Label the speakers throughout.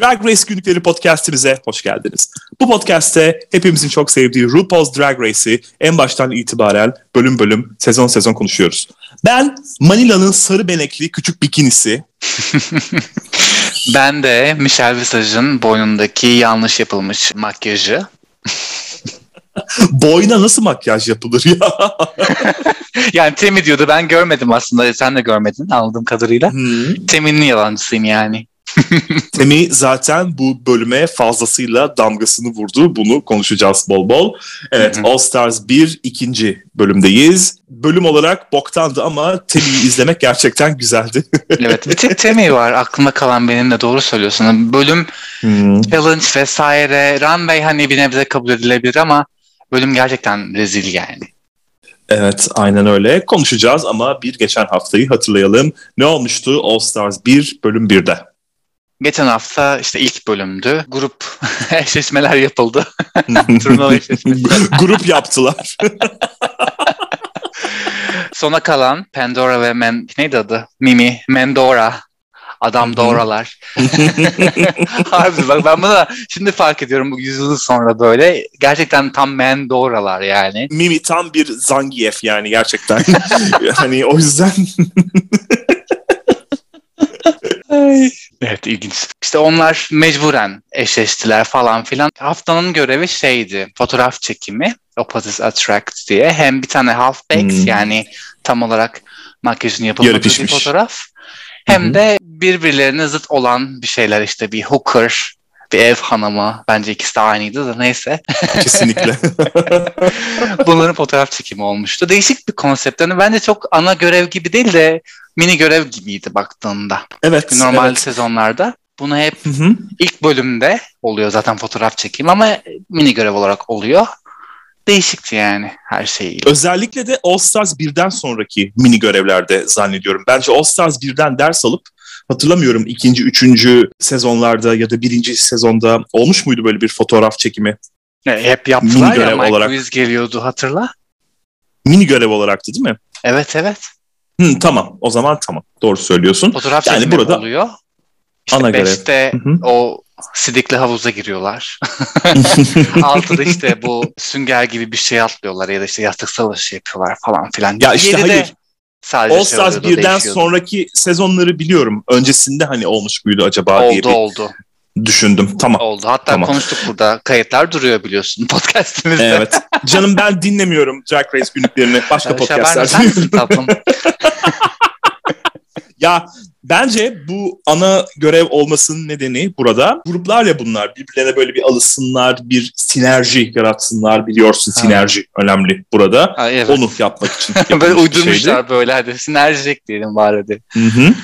Speaker 1: Drag Race günlükleri podcastimize hoş geldiniz. Bu podcast'te hepimizin çok sevdiği RuPaul's Drag Race'i en baştan itibaren bölüm bölüm, sezon sezon konuşuyoruz. Ben Manila'nın sarı benekli küçük bikinisi.
Speaker 2: ben de Michelle Visage'ın boynundaki yanlış yapılmış makyajı.
Speaker 1: Boyna nasıl makyaj yapılır ya?
Speaker 2: yani Temi diyordu ben görmedim aslında sen de görmedin anladığım kadarıyla. Hmm. Temi'nin yalancısıyım yani.
Speaker 1: Temi zaten bu bölüme fazlasıyla damgasını vurdu. Bunu konuşacağız bol bol. Evet All Stars 1 ikinci bölümdeyiz. Bölüm olarak boktandı ama Temi'yi izlemek gerçekten güzeldi.
Speaker 2: evet bir tek Temi var aklımda kalan benim de doğru söylüyorsun. Bölüm hmm. challenge vesaire runway hani bir nebze kabul edilebilir ama bölüm gerçekten rezil yani.
Speaker 1: Evet aynen öyle. Konuşacağız ama bir geçen haftayı hatırlayalım. Ne olmuştu All Stars 1 bölüm 1'de?
Speaker 2: Geçen hafta işte ilk bölümdü. Grup eşleşmeler yapıldı. Turnuva
Speaker 1: eşleşmesi. Grup yaptılar.
Speaker 2: Sona kalan Pandora ve Men neydi adı? Mimi, Mendora. Adam doğralar. Harbi bak ben bunu şimdi fark ediyorum bu yüzyıl sonra böyle. Gerçekten tam Mendora'lar yani.
Speaker 1: Mimi tam bir Zangief yani gerçekten. hani o yüzden
Speaker 2: evet ilginç. İşte onlar mecburen eşleştiler falan filan. Haftanın görevi şeydi fotoğraf çekimi. Opposites Attract diye. Hem bir tane half baked hmm. yani tam olarak makyajını yapılmadığı bir fotoğraf. Hem Hı-hı. de birbirlerine zıt olan bir şeyler işte bir hooker, bir ev hanımı. Bence ikisi de aynıydı da neyse.
Speaker 1: Kesinlikle.
Speaker 2: Bunların fotoğraf çekimi olmuştu. Değişik bir konsept. Yani bence çok ana görev gibi değil de mini görev gibiydi baktığında.
Speaker 1: Evet.
Speaker 2: Normal
Speaker 1: evet.
Speaker 2: sezonlarda. Bunu hep hı hı. ilk bölümde oluyor zaten fotoğraf çekimi ama mini görev olarak oluyor. Değişikti yani her şey.
Speaker 1: Özellikle de All Stars 1'den sonraki mini görevlerde zannediyorum. Bence All Stars 1'den ders alıp hatırlamıyorum ikinci, üçüncü sezonlarda ya da birinci sezonda olmuş muydu böyle bir fotoğraf çekimi?
Speaker 2: E, hep yaptılar mini görev ya Mike olarak. Louise geliyordu hatırla.
Speaker 1: Mini görev olaraktı değil mi?
Speaker 2: Evet evet.
Speaker 1: Hı, tamam o zaman tamam doğru söylüyorsun.
Speaker 2: Fotoğraf yani burada oluyor. İşte ana beşte o sidikli havuza giriyorlar. Altıda işte bu sünger gibi bir şey atlıyorlar ya da işte yastık savaşı yapıyorlar falan filan.
Speaker 1: Ya işte Yedide hayır. Sadece All şey Stars şey birden sonraki sezonları biliyorum. Öncesinde hani olmuş muydu acaba
Speaker 2: oldu,
Speaker 1: diye bir
Speaker 2: oldu.
Speaker 1: Düşündüm. Tamam.
Speaker 2: Oldu. Hatta
Speaker 1: tamam.
Speaker 2: konuştuk burada. Kayıtlar duruyor biliyorsun podcastimizde.
Speaker 1: Evet. Canım ben dinlemiyorum Drag Race günlüklerini. Başka podcastler dinliyorum. ya Bence bu ana görev olmasının nedeni burada gruplar ya bunlar birbirlerine böyle bir alışsınlar, bir sinerji yaratsınlar biliyorsun ha. sinerji önemli burada. Ha, evet. Onu yapmak için
Speaker 2: Böyle uydurmuşlar şeydi. böyle hadi sinerjik diyelim bari hadi.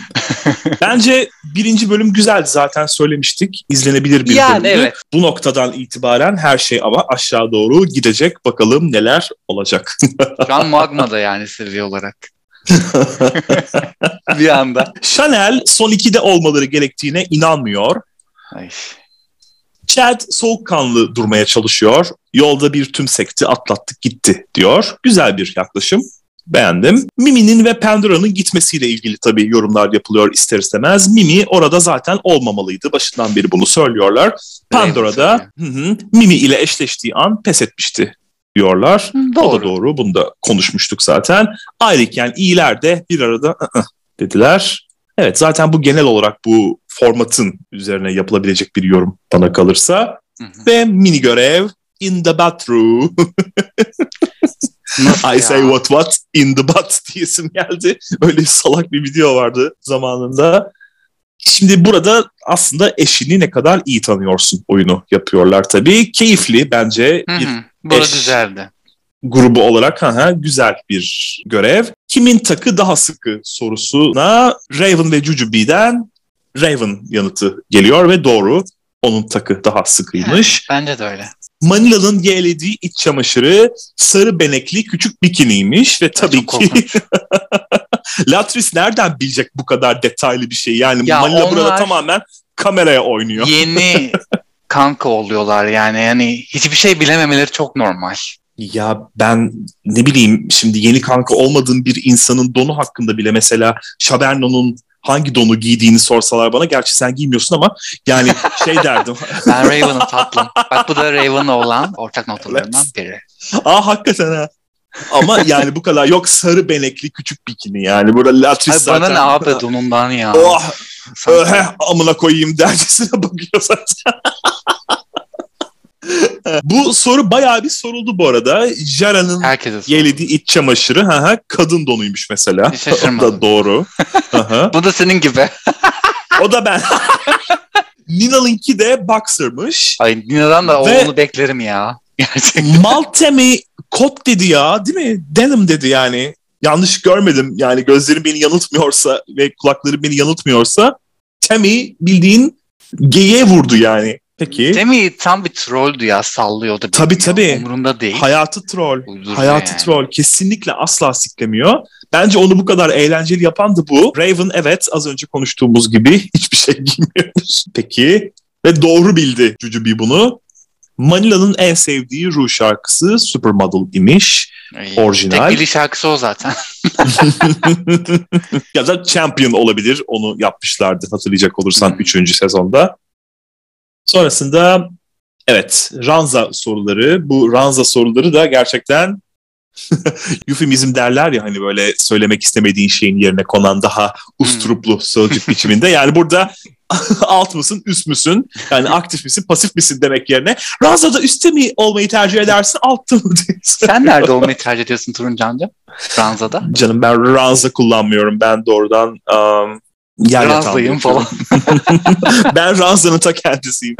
Speaker 1: Bence birinci bölüm güzeldi zaten söylemiştik. İzlenebilir bir yani, bölümdü. Evet. Bu noktadan itibaren her şey ama aşağı doğru gidecek. Bakalım neler olacak.
Speaker 2: Şu an magmada yani seviye olarak. bir anda.
Speaker 1: Chanel son 2'de olmaları gerektiğine inanmıyor. Ay. Chad soğukkanlı durmaya çalışıyor. Yolda bir tüm sekti atlattık gitti diyor. Güzel bir yaklaşım. Beğendim. Mimi'nin ve Pandora'nın gitmesiyle ilgili tabii yorumlar yapılıyor ister istemez. Mimi orada zaten olmamalıydı. Başından beri bunu söylüyorlar. Pandora da Mimi ile eşleştiği an pes etmişti diyorlar. Doğru. O da doğru. Bunu da konuşmuştuk zaten. Ayrıca iyiler de bir arada ı-ı dediler. Evet zaten bu genel olarak bu formatın üzerine yapılabilecek bir yorum bana kalırsa. Hı hı. Ve mini görev in the bathroom. I say what what in the butt diyesim geldi. Öyle salak bir video vardı zamanında. Şimdi burada aslında eşini ne kadar iyi tanıyorsun oyunu yapıyorlar tabii. Keyifli bence
Speaker 2: Hı-hı. bir Bu eş güzeldi.
Speaker 1: grubu olarak ha, güzel bir görev. Kimin takı daha sıkı sorusuna Raven ve Jujubee'den Raven yanıtı geliyor ve doğru. Onun takı daha sıkıymış.
Speaker 2: Yani, bence de öyle.
Speaker 1: Manila'nın yeğlediği iç çamaşırı sarı benekli küçük bikiniymiş ve tabii ki Latris nereden bilecek bu kadar detaylı bir şey? Yani ya Manila burada tamamen kameraya oynuyor.
Speaker 2: Yeni kanka oluyorlar yani. Yani hiçbir şey bilememeleri çok normal.
Speaker 1: Ya ben ne bileyim şimdi yeni kanka olmadığım bir insanın donu hakkında bile mesela Şaberno'nun hangi donu giydiğini sorsalar bana. Gerçi sen giymiyorsun ama yani şey derdim.
Speaker 2: ben Raven'ım tatlım. Bak bu da Raven olan ortak noktalarından evet. biri.
Speaker 1: Aa hakikaten ha. Ama yani bu kadar yok sarı benekli küçük bikini yani. Burada latris Ay,
Speaker 2: zaten. Bana ne abi donundan ya.
Speaker 1: Oh, amına koyayım dercesine bakıyor zaten. bu soru bayağı bir soruldu bu arada. Jara'nın yelediği iç çamaşırı ha ha kadın donuymuş mesela. o da doğru.
Speaker 2: bu da senin gibi.
Speaker 1: o da ben. Nina'nınki de boxer'mış.
Speaker 2: Ay Nina'dan da Ve onu beklerim ya.
Speaker 1: Gerçekten. Maltemi kot dedi ya değil mi? Denim dedi yani. Yanlış görmedim yani gözlerim beni yanıltmıyorsa ve kulakları beni yanıltmıyorsa Temi bildiğin geyiğe vurdu yani. Peki.
Speaker 2: Temi tam bir trolldü ya sallıyordu.
Speaker 1: Tabii tabii.
Speaker 2: Umurunda değil.
Speaker 1: Hayatı troll. Uydurma Hayatı yani. troll. Kesinlikle asla siklemiyor. Bence onu bu kadar eğlenceli yapan da bu. Raven evet az önce konuştuğumuz gibi hiçbir şey giymiyormuş. Peki. Ve doğru bildi Jujubi bunu. Manila'nın en sevdiği Ru şarkısı Supermodel imiş. Ay, Orijinal.
Speaker 2: Tek bildiği şarkısı o zaten.
Speaker 1: ya da Champion olabilir. Onu yapmışlardı hatırlayacak olursan 3. Hmm. sezonda. Sonrasında evet Ranza soruları. Bu Ranza soruları da gerçekten eufemizm derler ya hani böyle söylemek istemediğin şeyin yerine konan daha usturuplu hmm. sözcük biçiminde. Yani burada alt mısın, üst müsün? Yani aktif misin, pasif misin demek yerine Ranza'da üstte mi olmayı tercih edersin, altta mı diyorsun?
Speaker 2: Sen nerede olmayı tercih ediyorsun Turuncancığım? Ranza'da?
Speaker 1: Chan'cığım ben Ranza kullanmıyorum. Ben doğrudan um,
Speaker 2: yer Ranza'yım falan.
Speaker 1: ben Ranza'nın ta kendisiyim.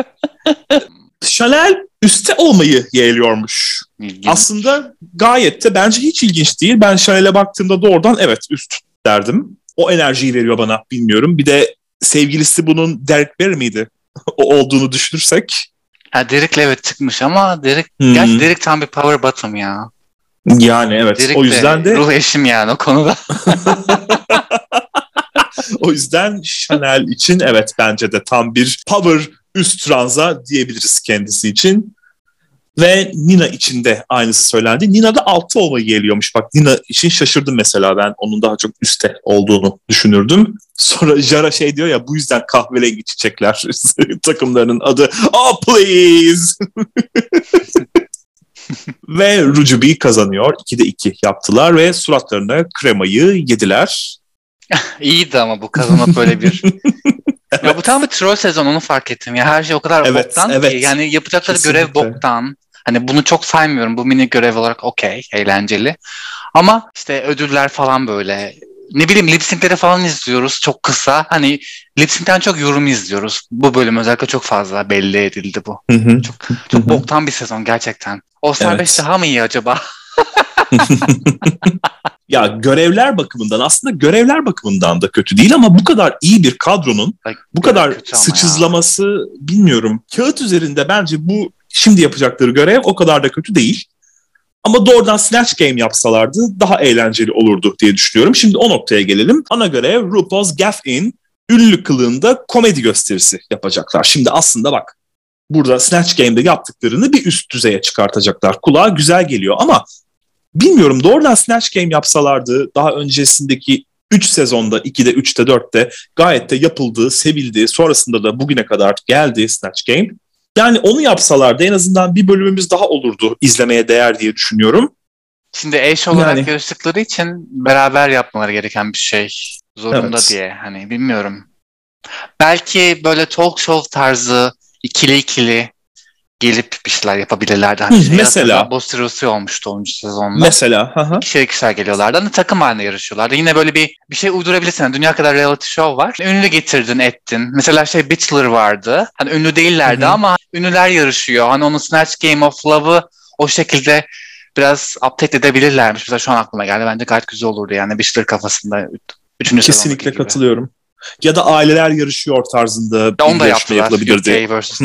Speaker 1: Chanel üstte olmayı yeğliyormuş. İlginç. Aslında gayet de bence hiç ilginç değil. Ben Chanel'e baktığımda doğrudan evet üst derdim. O enerjiyi veriyor bana bilmiyorum. Bir de sevgilisi bunun Derek Barry miydi? o olduğunu düşünürsek.
Speaker 2: Ha Derek'le evet çıkmış ama Derek, hmm. gerçi Derek tam bir power bottom ya.
Speaker 1: Yani evet Derek o yüzden de,
Speaker 2: ruh eşim yani o konuda.
Speaker 1: o yüzden Chanel için evet bence de tam bir power üst ranza diyebiliriz kendisi için. Ve Nina için de aynısı söylendi. Nina da altı olmayı geliyormuş. Bak Nina için şaşırdım mesela ben onun daha çok üstte olduğunu düşünürdüm. Sonra Jara şey diyor ya bu yüzden kahverengi çiçekler takımlarının adı. Oh please! ve Rujubi kazanıyor. 2'de 2 yaptılar ve suratlarına kremayı yediler.
Speaker 2: İyiydi ama bu kazanıp böyle bir ya bu tam bir troll sezon onu fark ettim ya. Her şey o kadar evet, boktan evet. ki. Yani yapacakları Kesinlikle. görev boktan. Hani bunu çok saymıyorum. Bu mini görev olarak okey, eğlenceli. Ama işte ödüller falan böyle ne bileyim lip falan izliyoruz çok kısa. Hani lip çok yorum izliyoruz. Bu bölüm özellikle çok fazla belli edildi bu. Hı hı. Çok çok hı boktan bir sezon gerçekten. Oscar evet. 5 daha mı iyi acaba?
Speaker 1: ya görevler bakımından aslında görevler bakımından da kötü değil ama bu kadar iyi bir kadronun bu kadar sıçızlaması ya. bilmiyorum. Kağıt üzerinde bence bu şimdi yapacakları görev o kadar da kötü değil. Ama doğrudan Snatch Game yapsalardı daha eğlenceli olurdu diye düşünüyorum. Şimdi o noktaya gelelim. Ana görev RuPaul's Gaff-In ünlü kılığında komedi gösterisi yapacaklar. Şimdi aslında bak burada Snatch Game'de yaptıklarını bir üst düzeye çıkartacaklar. Kulağa güzel geliyor ama bilmiyorum doğrudan Snatch Game yapsalardı daha öncesindeki 3 sezonda 2'de 3'te 4'te gayet de yapıldı, sevildi. Sonrasında da bugüne kadar geldi Snatch Game. Yani onu yapsalardı en azından bir bölümümüz daha olurdu izlemeye değer diye düşünüyorum.
Speaker 2: Şimdi eş olarak yani, yarıştıkları için beraber yapmaları gereken bir şey zorunda evet. diye hani bilmiyorum. Belki böyle talk show tarzı ikili ikili gelip bir şeyler yapabilirlerdi. Hani şey
Speaker 1: mesela.
Speaker 2: Bostirosi olmuştu 10. sezonda.
Speaker 1: Mesela. Hı
Speaker 2: İkişer ikişer geliyorlardı. Hani takım halinde yarışıyorlardı. Yine böyle bir bir şey uydurabilirsin. Yani dünya kadar reality show var. Ünlü getirdin ettin. Mesela şey Bachelor vardı. Hani ünlü değillerdi Hı-hı. ama ünlüler yarışıyor. Hani onun Snatch Game of Love'ı o şekilde biraz update edebilirlermiş. Mesela şu an aklıma geldi. Bence gayet güzel olurdu yani Bachelor kafasında. Üçüncü
Speaker 1: Kesinlikle katılıyorum ya da aileler yarışıyor tarzında
Speaker 2: bir Onu da yarışma yapılabilirdi. UK vs. The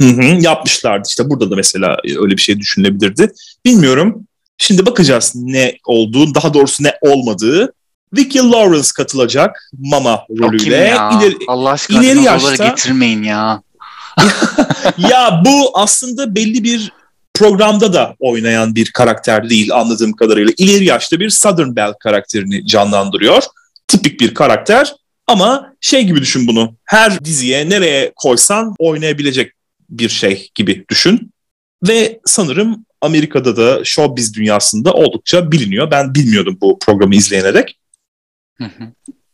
Speaker 1: Hı hı, yapmışlardı. İşte burada da mesela öyle bir şey düşünülebilirdi. Bilmiyorum. Şimdi bakacağız ne olduğu, daha doğrusu ne olmadığı. Vicky Lawrence katılacak Mama rolüyle.
Speaker 2: Ya. İleri, Allah aşkına ileri yaşta getirmeyin ya.
Speaker 1: ya bu aslında belli bir programda da oynayan bir karakter değil anladığım kadarıyla. İleri yaşta bir Southern Belle karakterini canlandırıyor. Tipik bir karakter Ama şey gibi düşün bunu. Her diziye nereye koysan oynayabilecek bir şey gibi düşün. Ve sanırım Amerika'da da showbiz dünyasında oldukça biliniyor. Ben bilmiyordum bu programı izleyenerek. Hı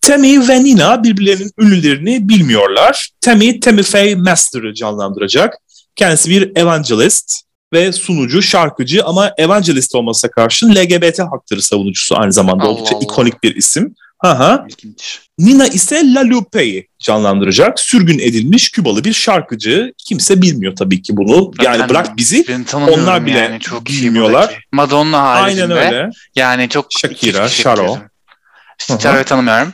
Speaker 1: Tammy ve Nina birbirlerinin ünlülerini bilmiyorlar. Tammy, Tammy Faye Master'ı canlandıracak. Kendisi bir evangelist ve sunucu, şarkıcı ama evangelist olmasına karşın LGBT hakları savunucusu aynı zamanda Allah oldukça Allah. ikonik bir isim. Aha. Nina ise La Lupe'yi canlandıracak. Sürgün edilmiş Kübalı bir şarkıcı. Kimse bilmiyor tabii ki bunu. Yani bırak bizi onlar bile yani çok bilmiyorlar.
Speaker 2: Madonna haricinde. Aynen öyle. Yani çok
Speaker 1: Shakira, Sharo.
Speaker 2: Sharo'yu tanımıyorum.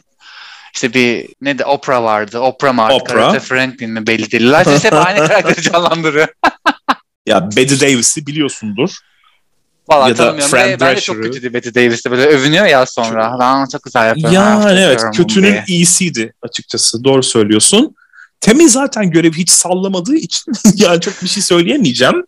Speaker 2: İşte bir ne de Oprah vardı. Oprah mı? Oprah. Franklin mi belli değil. Zaten hep aynı karakteri canlandırıyor.
Speaker 1: ya Betty Davis'i biliyorsundur.
Speaker 2: Valla tanımıyorum. Fran ben de çok kötüydü Betty Davis'te böyle övünüyor ya sonra. Çok... Ben çok güzel yapıyorum.
Speaker 1: Ya evet kötünün diye. iyisiydi açıkçası. Doğru söylüyorsun. Temi zaten görevi hiç sallamadığı için yani çok bir şey söyleyemeyeceğim.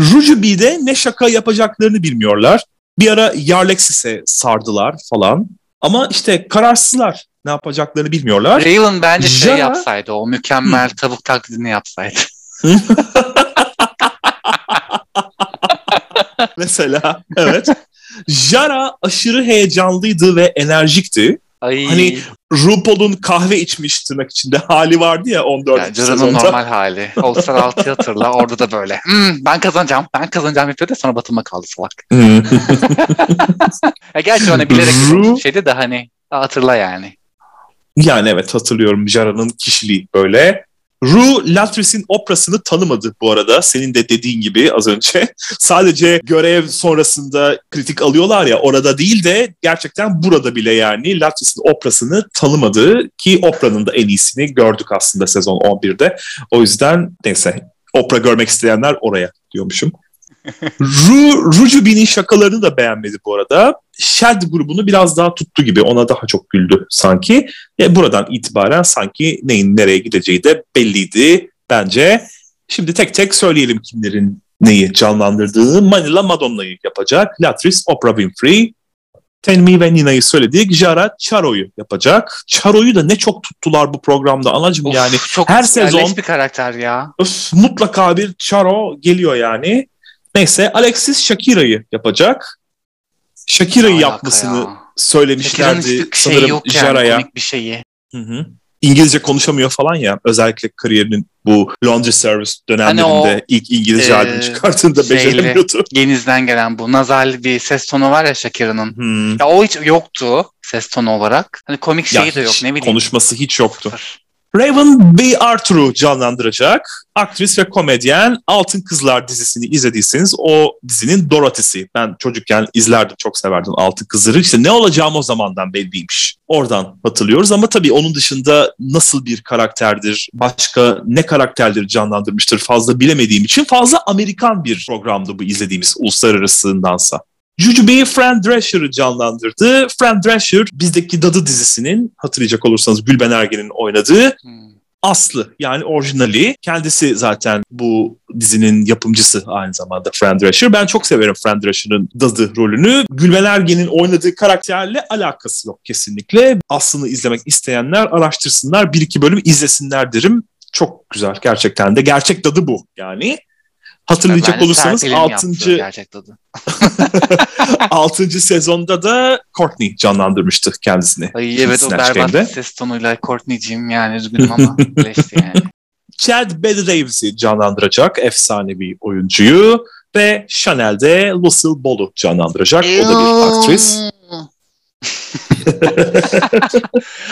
Speaker 1: Rujubi'de ne şaka yapacaklarını bilmiyorlar. Bir ara Yarlexis'e sardılar falan. Ama işte kararsızlar. Ne yapacaklarını bilmiyorlar.
Speaker 2: Raylan bence şey Jara... şey yapsaydı. O mükemmel tavuk taklidini yapsaydı.
Speaker 1: Mesela evet. Jara aşırı heyecanlıydı ve enerjikti. Ay. Hani RuPaul'un kahve içmiş tırnak içinde hali vardı ya 14 yani
Speaker 2: sezonda. normal hali. Olsan altı hatırla orada da böyle. Hmm, ben kazanacağım, ben kazanacağım yapıyor da sonra Batım'a kaldı salak. Ya gerçi ona bilerek Ru... şeydi de hani hatırla yani.
Speaker 1: Yani evet hatırlıyorum Jara'nın kişiliği böyle. Rue Latris'in operasını tanımadı bu arada. Senin de dediğin gibi az önce. Sadece görev sonrasında kritik alıyorlar ya orada değil de gerçekten burada bile yani Latris'in operasını tanımadı ki operanın da en iyisini gördük aslında sezon 11'de. O yüzden neyse opera görmek isteyenler oraya diyormuşum. Ru, Rujubi'nin şakalarını da beğenmedi bu arada. Shed grubunu biraz daha tuttu gibi. Ona daha çok güldü sanki. E, buradan itibaren sanki neyin nereye gideceği de belliydi bence. Şimdi tek tek söyleyelim kimlerin neyi canlandırdığını. Manila Madonna'yı yapacak. Latrice Oprah Winfrey. Tenmi ve Nina'yı söyledik. Jara Charo'yu yapacak. Charo'yu da ne çok tuttular bu programda anacım of, yani. Çok her sezon
Speaker 2: bir karakter ya.
Speaker 1: Öf, mutlaka bir Charo geliyor yani. Neyse Alexis Shakira'yı yapacak. Shakira'yı yapmasını ya. söylemişlerdi şey sanırım yani, Jara'ya.
Speaker 2: bir şeyi.
Speaker 1: Hı hı. İngilizce konuşamıyor falan ya. Özellikle kariyerinin bu laundry service dönemlerinde hani o, ilk İngilizce e, albüm çıkarttığında şeyli, beceremiyordu.
Speaker 2: Genizden gelen bu nazal bir ses tonu var ya Shakira'nın. Hmm. Ya o hiç yoktu ses tonu olarak. Hani komik şeyi ya de yok ne bileyim.
Speaker 1: Konuşması hiç yoktu. Sıfır. Raven B. Arthur'u canlandıracak. Aktris ve komedyen Altın Kızlar dizisini izlediyseniz o dizinin Dorothy'si. Ben çocukken izlerdim, çok severdim Altın Kızları. İşte ne olacağım o zamandan belliymiş. Oradan hatırlıyoruz ama tabii onun dışında nasıl bir karakterdir, başka ne karakterleri canlandırmıştır fazla bilemediğim için fazla Amerikan bir programdı bu izlediğimiz uluslararasındansa. Jujube'yi Fran Drescher'ı canlandırdı. Fran Drescher bizdeki Dadı dizisinin hatırlayacak olursanız Gülben Ergen'in oynadığı hmm. Aslı yani orijinali. Kendisi zaten bu dizinin yapımcısı aynı zamanda Fran Drescher. Ben çok severim Fran Drescher'ın dadı rolünü. Gülben Ergen'in oynadığı karakterle alakası yok kesinlikle. Aslını izlemek isteyenler araştırsınlar. Bir iki bölüm izlesinler derim. Çok güzel gerçekten de. Gerçek dadı bu yani. Hatırlayacak ben olursanız 6. 6. sezonda da Courtney canlandırmıştı kendisini.
Speaker 2: Ay, evet o berbat Game'de. ses tonuyla Courtney'ciğim yani üzgünüm ama yani.
Speaker 1: Chad Betty Davis'i canlandıracak efsanevi oyuncuyu ve Chanel'de Lucille Ball'u canlandıracak. O da bir aktris.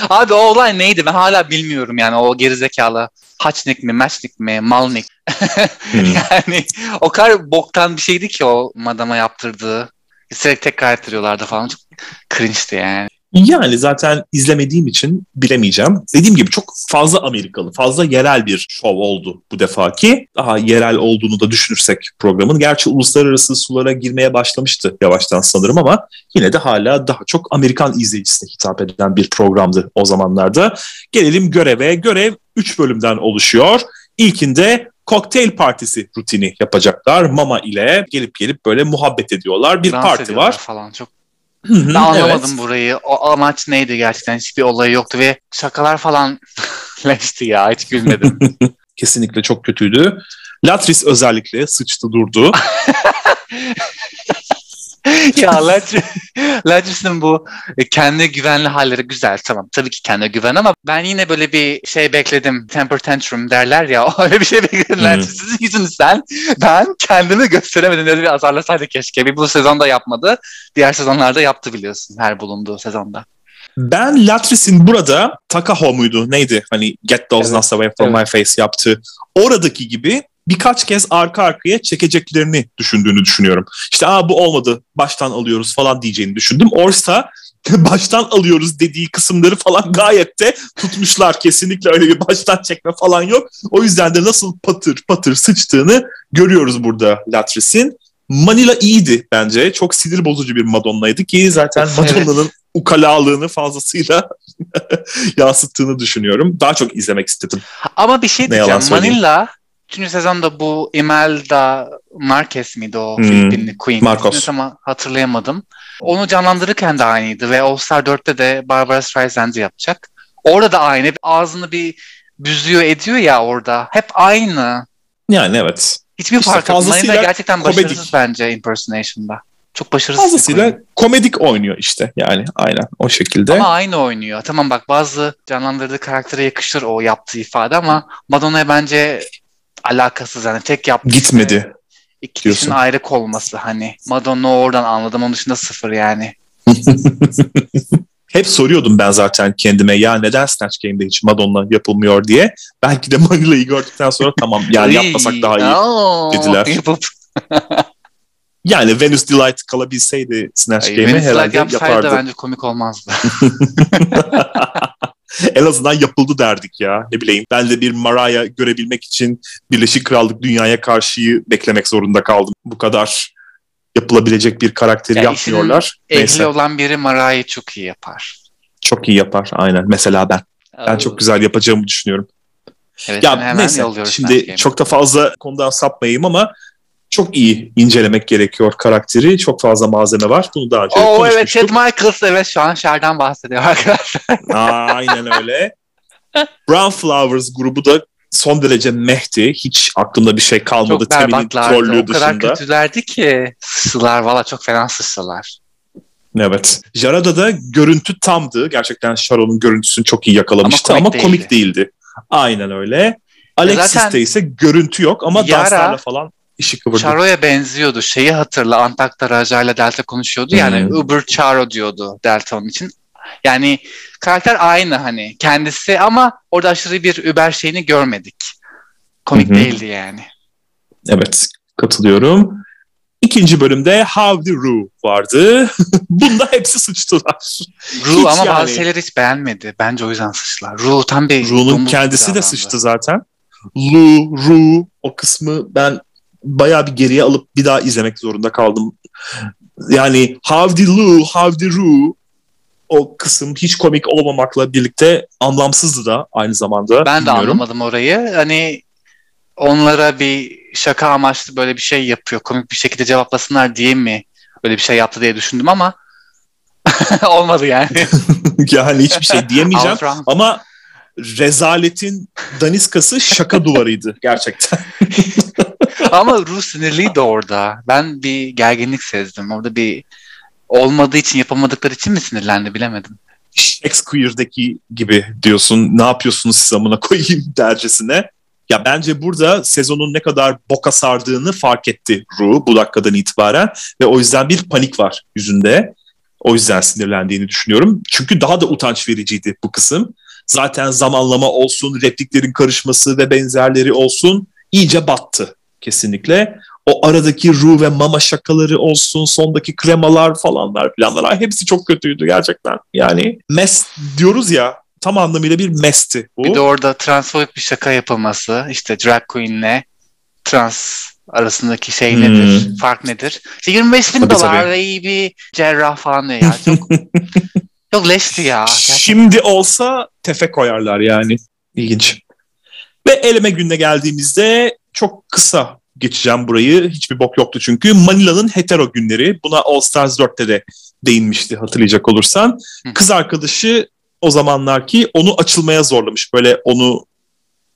Speaker 2: Abi o olay neydi? Ben hala bilmiyorum yani o gerizekalı Haçnik mi, Maçnik mi, Malnik. hmm. yani o kadar boktan bir şeydi ki o madama yaptırdığı. Sürekli tekrar ettiriyorlardı falan. Çok cringe'di yani.
Speaker 1: Yani zaten izlemediğim için bilemeyeceğim. Dediğim gibi çok fazla Amerikalı, fazla yerel bir şov oldu bu defaki. Daha yerel olduğunu da düşünürsek programın. Gerçi uluslararası sulara girmeye başlamıştı yavaştan sanırım ama yine de hala daha çok Amerikan izleyicisine hitap eden bir programdı o zamanlarda. Gelelim göreve. Görev 3 bölümden oluşuyor. İlkinde kokteyl partisi rutini yapacaklar. Mama ile gelip gelip böyle muhabbet ediyorlar. Bir Dans parti var.
Speaker 2: falan çok ben anlamadım evet. burayı. O amaç neydi gerçekten? Hiçbir olayı yoktu ve şakalar falan leşti ya. Hiç gülmedim.
Speaker 1: Kesinlikle çok kötüydü. Latris özellikle sıçtı durdu.
Speaker 2: ya Latris'in bu e, kendi güvenli halleri güzel tamam. Tabii ki kendi güven ama ben yine böyle bir şey bekledim. Temper tantrum derler ya. Öyle bir şey bekledim. Hmm. Sizin yüzünüzden ben kendimi gösteremedim. Öyle bir azarlasaydı keşke. Bir bu sezonda yapmadı. Diğer sezonlarda yaptı biliyorsun her bulunduğu sezonda.
Speaker 1: Ben Latris'in burada Takaho muydu neydi? Hani Get Those evet. Nuts Away From evet. My Face yaptı. Oradaki gibi birkaç kez arka arkaya çekeceklerini düşündüğünü düşünüyorum. İşte aa bu olmadı baştan alıyoruz falan diyeceğini düşündüm. Oysa baştan alıyoruz dediği kısımları falan gayet de tutmuşlar. Kesinlikle öyle bir baştan çekme falan yok. O yüzden de nasıl patır patır sıçtığını görüyoruz burada Latris'in. Manila iyiydi bence. Çok sinir bozucu bir Madonna'ydı ki zaten Madonna'nın evet. ukalalığını fazlasıyla yansıttığını düşünüyorum. Daha çok izlemek istedim.
Speaker 2: Ama bir şey ne diyeceğim. Manila Üçüncü sezonda bu Imelda Marquez miydi o hmm. Filipinli Queen?
Speaker 1: Marcos.
Speaker 2: Ama hatırlayamadım. Onu canlandırırken de aynıydı ve All Star 4'te de Barbara Streisand'ı yapacak. Orada da aynı. Ağzını bir büzüyor ediyor ya orada. Hep aynı.
Speaker 1: Yani evet.
Speaker 2: Hiçbir işte fark yok. Manila gerçekten komedik. başarısız bence impersonation'da. Çok başarısız.
Speaker 1: Fazlasıyla komedik oynuyor işte yani aynen o şekilde.
Speaker 2: Ama aynı oynuyor. Tamam bak bazı canlandırdığı karaktere yakışır o yaptığı ifade ama Madonna'ya bence alakasız yani tek yaptığı
Speaker 1: gitmedi. Şey,
Speaker 2: iki kişinin ayrı olması hani Madonna oradan anladım onun dışında sıfır yani.
Speaker 1: Hep soruyordum ben zaten kendime ya neden Snatch Game'de hiç Madonna yapılmıyor diye. Belki de Manila'yı gördükten sonra tamam yani yapmasak daha iyi dediler. yani Venus Delight kalabilseydi Snatch Game'e herhalde yapardı.
Speaker 2: bence komik olmazdı.
Speaker 1: en azından yapıldı derdik ya. Ne bileyim ben de bir Mariah görebilmek için Birleşik Krallık dünyaya karşıyı beklemek zorunda kaldım. Bu kadar yapılabilecek bir karakteri yani yapmıyorlar.
Speaker 2: Ehli olan biri Mariah'ı çok iyi yapar.
Speaker 1: Çok iyi yapar aynen. Mesela ben. Ben çok güzel yapacağımı düşünüyorum.
Speaker 2: Evet, ya hemen neyse
Speaker 1: şimdi çok da fazla konudan sapmayayım ama çok iyi incelemek gerekiyor karakteri. Çok fazla malzeme var. Bunu daha önce Oo, konuşmuştuk.
Speaker 2: Evet, Ted Michaels evet şu an Şer'den bahsediyor arkadaşlar.
Speaker 1: Aynen öyle. Brown Flowers grubu da son derece mehti. Hiç aklımda bir şey kalmadı. Çok Temin'in trollüğü dışında. O kadar
Speaker 2: kötülerdi ki sıçtılar valla çok fena sıçtılar.
Speaker 1: Evet. Jarada da görüntü tamdı. Gerçekten Sharon'un görüntüsünü çok iyi yakalamıştı ama komik, ama komik değildi. Aynen öyle. Alexis'te ise görüntü yok ama Yara, danslarla falan işi kıvırdı.
Speaker 2: Charo'ya benziyordu. Şeyi hatırla Antak'ta Raja ile Delta konuşuyordu. Yani hmm. Uber Charo diyordu Delta onun için. Yani karakter aynı hani kendisi ama orada aşırı bir Uber şeyini görmedik. Komik Hı-hı. değildi yani.
Speaker 1: Evet katılıyorum. İkinci bölümde How the Rue vardı. Bunda hepsi sıçtılar.
Speaker 2: Rue ama yani... bazı şeyleri hiç beğenmedi. Bence o yüzden sıçtılar. Rue tam bir
Speaker 1: Rue'nun kendisi de sıçtı zaten. Lu, Rue o kısmı ben bayağı bir geriye alıp bir daha izlemek zorunda kaldım. Yani How the Lou, How the Rue o kısım hiç komik olmamakla birlikte anlamsızdı da aynı zamanda.
Speaker 2: Ben de anlamadım orayı. Hani onlara bir şaka amaçlı böyle bir şey yapıyor. Komik bir şekilde cevaplasınlar diye mi böyle bir şey yaptı diye düşündüm ama olmadı yani.
Speaker 1: yani hiçbir şey diyemeyeceğim ama rezaletin daniskası şaka duvarıydı gerçekten.
Speaker 2: Ama Ruh sinirliydi orada. Ben bir gerginlik sezdim. Orada bir olmadığı için yapamadıkları için mi sinirlendi bilemedim.
Speaker 1: Shakespeare'deki gibi diyorsun. Ne yapıyorsunuz siz amına koyayım dercesine. Ya bence burada sezonun ne kadar boka sardığını fark etti Ru bu dakikadan itibaren ve o yüzden bir panik var yüzünde. O yüzden sinirlendiğini düşünüyorum. Çünkü daha da utanç vericiydi bu kısım. Zaten zamanlama olsun, repliklerin karışması ve benzerleri olsun iyice battı kesinlikle. O aradaki Ru ve Mama şakaları olsun, sondaki kremalar falanlar planlar hepsi çok kötüydü gerçekten. Yani mes diyoruz ya tam anlamıyla bir mesti bu.
Speaker 2: Bir de orada transfobik bir şaka yapılması işte drag queen'le trans arasındaki şey hmm. nedir? Fark nedir? İşte 25 bin tabii, dolar tabii. iyi bir cerrah falan diyor ya. Çok, çok leşti ya.
Speaker 1: Gerçekten. Şimdi olsa tefe koyarlar yani. İlginç. Ve eleme gününe geldiğimizde çok kısa geçeceğim burayı. Hiçbir bok yoktu çünkü. Manila'nın hetero günleri. Buna All Stars 4'te de değinmişti hatırlayacak olursan. Kız arkadaşı o zamanlar ki onu açılmaya zorlamış. Böyle onu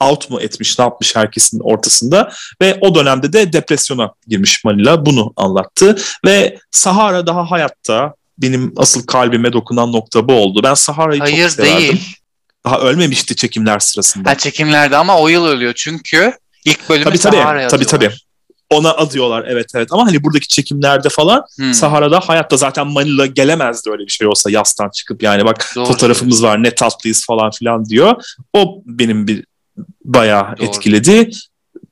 Speaker 1: out mu etmiş ne yapmış herkesin ortasında ve o dönemde de depresyona girmiş Manila bunu anlattı ve Sahara daha hayatta benim asıl kalbime dokunan nokta bu oldu. Ben Sahara'yı çok severdim. Hayır değil. Daha ölmemişti çekimler sırasında.
Speaker 2: Ha, çekimlerde ama o yıl ölüyor çünkü ilk bölümü tabii, tabii, Sahara'ya
Speaker 1: Tabii tabii. Ona adıyorlar evet evet ama hani buradaki çekimlerde falan hmm. Sahara'da hayatta zaten Manila gelemezdi öyle bir şey olsa yastan çıkıp yani bak Doğru. fotoğrafımız var ne tatlıyız falan filan diyor. O benim bir bayağı Doğru. etkiledi.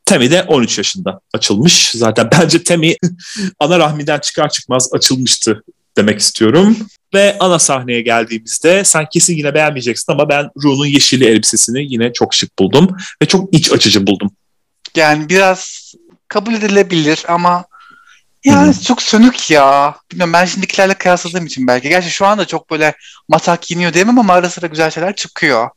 Speaker 1: Temi de 13 yaşında açılmış. Zaten bence Temi ana rahmiden çıkar çıkmaz açılmıştı demek istiyorum. Ve ana sahneye geldiğimizde sen kesin yine beğenmeyeceksin ama ben Ru'nun yeşili elbisesini yine çok şık buldum ve çok iç açıcı buldum.
Speaker 2: Yani biraz kabul edilebilir ama yani hmm. çok sönük ya. Bilmiyorum ben şimdikilerle kıyasladığım için belki. Gerçi şu anda çok böyle matak giyiniyor diyemem ama ara sıra güzel şeyler çıkıyor.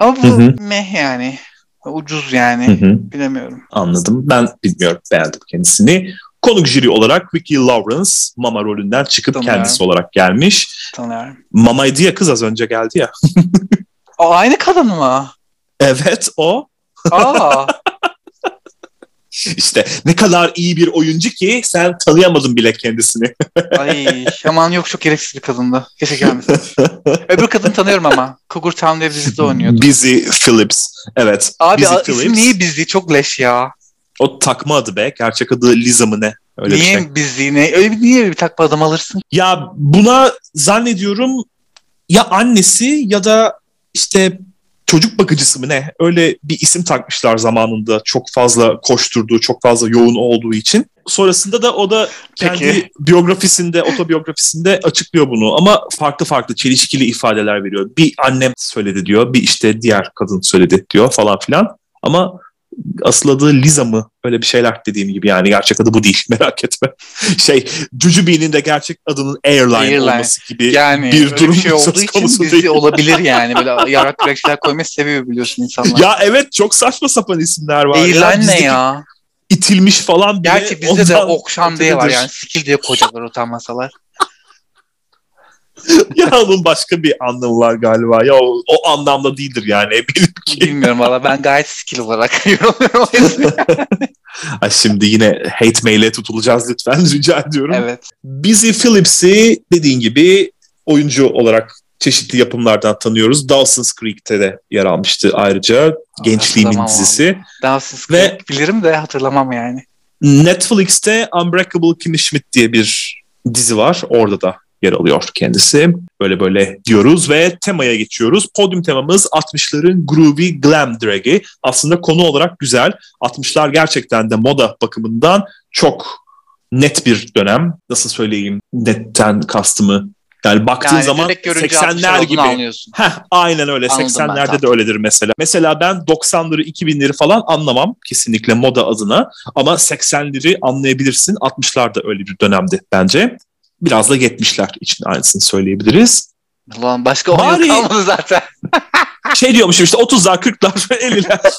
Speaker 2: Ama bu hı meh yani. Ucuz yani. Hı hı. Bilemiyorum.
Speaker 1: Anladım. Ben bilmiyorum. Beğendim kendisini. Konuk jüri olarak Vicky Lawrence Mama rolünden çıkıp Tanıyorum. kendisi olarak gelmiş. Tanıyorum. Mama'ydı ya kız az önce geldi ya.
Speaker 2: o aynı kadın mı?
Speaker 1: Evet o. Aa. İşte ne kadar iyi bir oyuncu ki sen tanıyamadın bile kendisini.
Speaker 2: Ay aman yok çok gereksiz bir kadındı. Keşke gelmesin. Öbür kadın tanıyorum ama. Cougar Town diye dizide oynuyordu.
Speaker 1: Busy Phillips. Evet.
Speaker 2: Abi Busy Phillips. isim niye Busy? Çok leş ya.
Speaker 1: O takma adı be. Gerçek adı Liza mı ne?
Speaker 2: Öyle niye bir şey. Busy ne? Öyle bir, niye bir takma adam alırsın?
Speaker 1: Ya buna zannediyorum ya annesi ya da işte çocuk bakıcısı mı ne öyle bir isim takmışlar zamanında çok fazla koşturduğu çok fazla yoğun olduğu için. Sonrasında da o da kendi Peki. biyografisinde otobiyografisinde açıklıyor bunu ama farklı farklı çelişkili ifadeler veriyor. Bir annem söyledi diyor bir işte diğer kadın söyledi diyor falan filan ama asıl adı Liza mı? Öyle bir şeyler dediğim gibi yani gerçek adı bu değil merak etme. Şey Jujubee'nin de gerçek adının Airline, Airline. olması gibi
Speaker 2: yani, bir durum bir şey olduğu söz konusu için değil. olabilir yani. Böyle yarak şeyler koymayı seviyor biliyorsun insanlar.
Speaker 1: Ya evet çok saçma sapan isimler var.
Speaker 2: Airline ya. ne ya?
Speaker 1: itilmiş falan
Speaker 2: bile. Gerçi bizde de Okşan diye var yani. Skill diye kocalar utanmasalar.
Speaker 1: ya onun başka bir anlamı var galiba. Ya o, o anlamda değildir yani eminim
Speaker 2: ki. Bilmiyorum valla ben gayet skill olarak yorumluyorum
Speaker 1: Ay şimdi yine hate mail'e tutulacağız lütfen rica ediyorum.
Speaker 2: Evet.
Speaker 1: Busy Phillips'i dediğin gibi oyuncu olarak çeşitli yapımlardan tanıyoruz. Dawson's Creek'te de yer almıştı ayrıca. Gençliğimin dizisi.
Speaker 2: Dawson's Creek Ve bilirim de hatırlamam yani.
Speaker 1: Netflix'te Unbreakable Kimmy Schmidt diye bir dizi var. Orada da yer alıyor kendisi. Böyle böyle diyoruz ve temaya geçiyoruz. Podyum temamız 60'ların groovy glam drag'i. Aslında konu olarak güzel. 60'lar gerçekten de moda bakımından çok net bir dönem. Nasıl söyleyeyim? Netten kastımı yani baktığın yani zaman 80'ler gibi. Heh, aynen öyle. Anladım 80'lerde de öyledir mesela. Mesela ben 90'ları 2000'leri falan anlamam kesinlikle moda adına ama 80'leri anlayabilirsin. 60'lar da öyle bir dönemdi bence. Biraz da 70'ler için aynısını söyleyebiliriz.
Speaker 2: Ulan başka 10 Bari... yıl kalmadı zaten.
Speaker 1: şey diyormuşum işte 30'lar 40'lar 50'ler.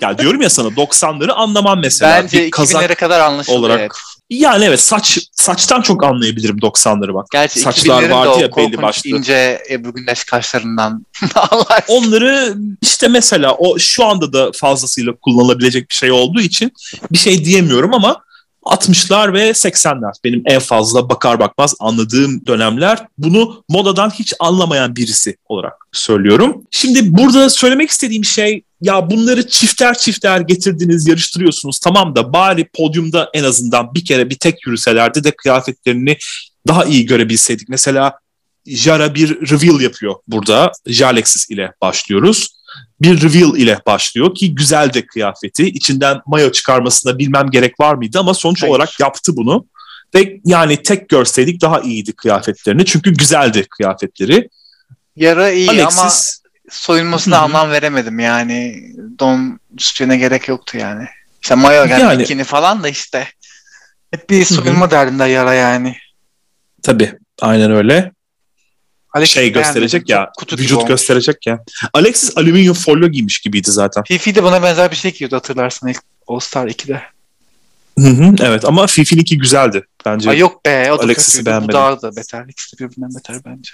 Speaker 1: ya diyorum ya sana 90'ları anlamam mesela.
Speaker 2: Bence bir kazak 2000'lere kadar anlaşıldı. Olarak. Evet.
Speaker 1: Yani evet saç saçtan çok anlayabilirim 90'ları bak.
Speaker 2: Gerçi Saçlar vardı ya belli başlı. ince Ebru Güneş kaşlarından
Speaker 1: Onları işte mesela o şu anda da fazlasıyla kullanılabilecek bir şey olduğu için bir şey diyemiyorum ama 60'lar ve 80'ler benim en fazla bakar bakmaz anladığım dönemler. Bunu modadan hiç anlamayan birisi olarak söylüyorum. Şimdi burada söylemek istediğim şey ya bunları çifter çifter getirdiniz, yarıştırıyorsunuz tamam da bari podyumda en azından bir kere bir tek yürüselerdi de kıyafetlerini daha iyi görebilseydik. Mesela Jara bir reveal yapıyor burada. Jalexis ile başlıyoruz bir reveal ile başlıyor ki güzel de kıyafeti. İçinden mayo çıkarmasına bilmem gerek var mıydı ama sonuç Hayır. olarak yaptı bunu. Ve yani tek görseydik daha iyiydi kıyafetlerini. Çünkü güzeldi kıyafetleri.
Speaker 2: Yara iyi Alexis, ama soyunmasına Hı-hı. anlam veremedim yani. Don üstüne gerek yoktu yani. İşte mayo yani, yani falan da işte. Hep bir soyunma Hı-hı. derdinde yara yani.
Speaker 1: Tabii aynen öyle. Alexis şey gösterecek ya, kutu vücut olmuş. gösterecek ya. Alexis alüminyum folyo giymiş gibiydi zaten.
Speaker 2: Fifi de buna benzer bir şey giyiyordu hatırlarsın ilk All Star 2'de.
Speaker 1: Hı hı, evet ama Fifi'ninki güzeldi. Bence
Speaker 2: Ay yok be o da
Speaker 1: Alexis'i beğenmedim.
Speaker 2: Bu daha da beter. İkisi de birbirinden beter bence.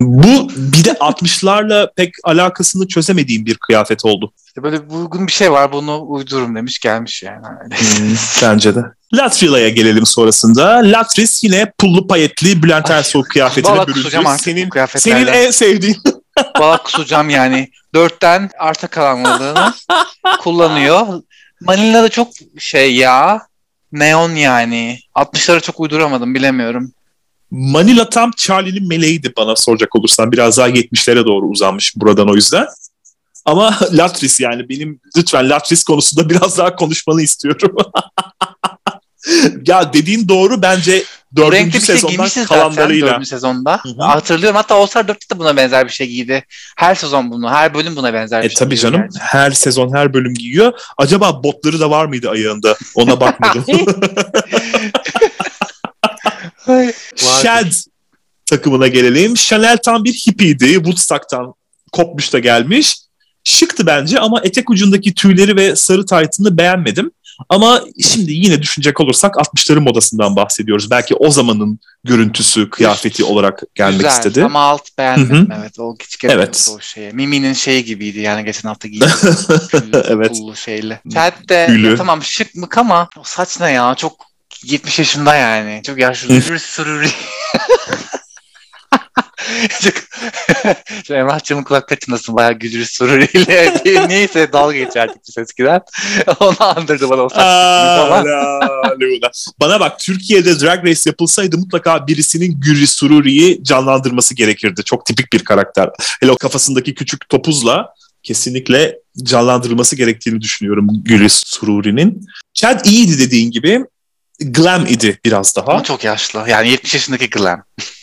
Speaker 1: Bu bir de 60'larla pek alakasını çözemediğim bir kıyafet oldu.
Speaker 2: İşte böyle bir uygun bir şey var bunu uydururum demiş gelmiş yani.
Speaker 1: Hmm, bence de. Latrila'ya gelelim sonrasında. Latris yine pullu payetli Bülent Ersoy kıyafetine büründü. Senin, senin en sevdiğin.
Speaker 2: Valla kusacağım yani. Dörtten arta kalanlarını kullanıyor. Manila da çok şey ya. Neon yani. 60'lara çok uyduramadım bilemiyorum.
Speaker 1: Manila tam Charlie'nin meleğiydi bana soracak olursan. Biraz daha 70'lere doğru uzanmış buradan o yüzden. Ama Latris yani benim lütfen Latris konusunda biraz daha konuşmanı istiyorum. ya dediğin doğru bence dördüncü
Speaker 2: bir şey
Speaker 1: sezondan
Speaker 2: zaten
Speaker 1: kalanlarıyla.
Speaker 2: dördüncü sezonda.
Speaker 1: Hı hı.
Speaker 2: Hatırlıyorum hatta All Star 4'te de buna benzer bir şey giydi. Her sezon bunu, her bölüm buna benzer bir
Speaker 1: E
Speaker 2: şey
Speaker 1: tabii canım
Speaker 2: gerçi.
Speaker 1: her sezon her bölüm giyiyor. Acaba botları da var mıydı ayağında? Ona bakmadım. Shad takımına gelelim. Chanel tam bir hippiydi. Woodstock'tan kopmuş da gelmiş. Şıktı bence ama etek ucundaki tüyleri ve sarı taytını beğenmedim. Ama şimdi yine düşünecek olursak 60'ların modasından bahsediyoruz. Belki o zamanın görüntüsü, kıyafeti olarak gelmek
Speaker 2: Güzel
Speaker 1: istedi.
Speaker 2: ama alt beğenmedim evet. O hiç
Speaker 1: Evet.
Speaker 2: o şeye. Mimi'nin şeyi gibiydi yani geçen hafta giydiği.
Speaker 1: Evet.
Speaker 2: pullu şeyle. Chad de tamam şık mık ama o saç ne ya çok 70 yaşında yani. Çok yaşlı. Sürü sürü. Çok... Şu Emrah'cığımın kulakları çınlasın bayağı güdürü bir neyse dalga geçerdik biz eskiden. Onu andırdı bana o
Speaker 1: la. Bana bak Türkiye'de Drag Race yapılsaydı mutlaka birisinin Gürri Sururi'yi canlandırması gerekirdi. Çok tipik bir karakter. Hele o kafasındaki küçük topuzla kesinlikle canlandırılması gerektiğini düşünüyorum Gürri Sururi'nin. Chad iyiydi dediğin gibi. Glam idi biraz daha.
Speaker 2: Ama çok yaşlı. Yani 70 yaşındaki Glam.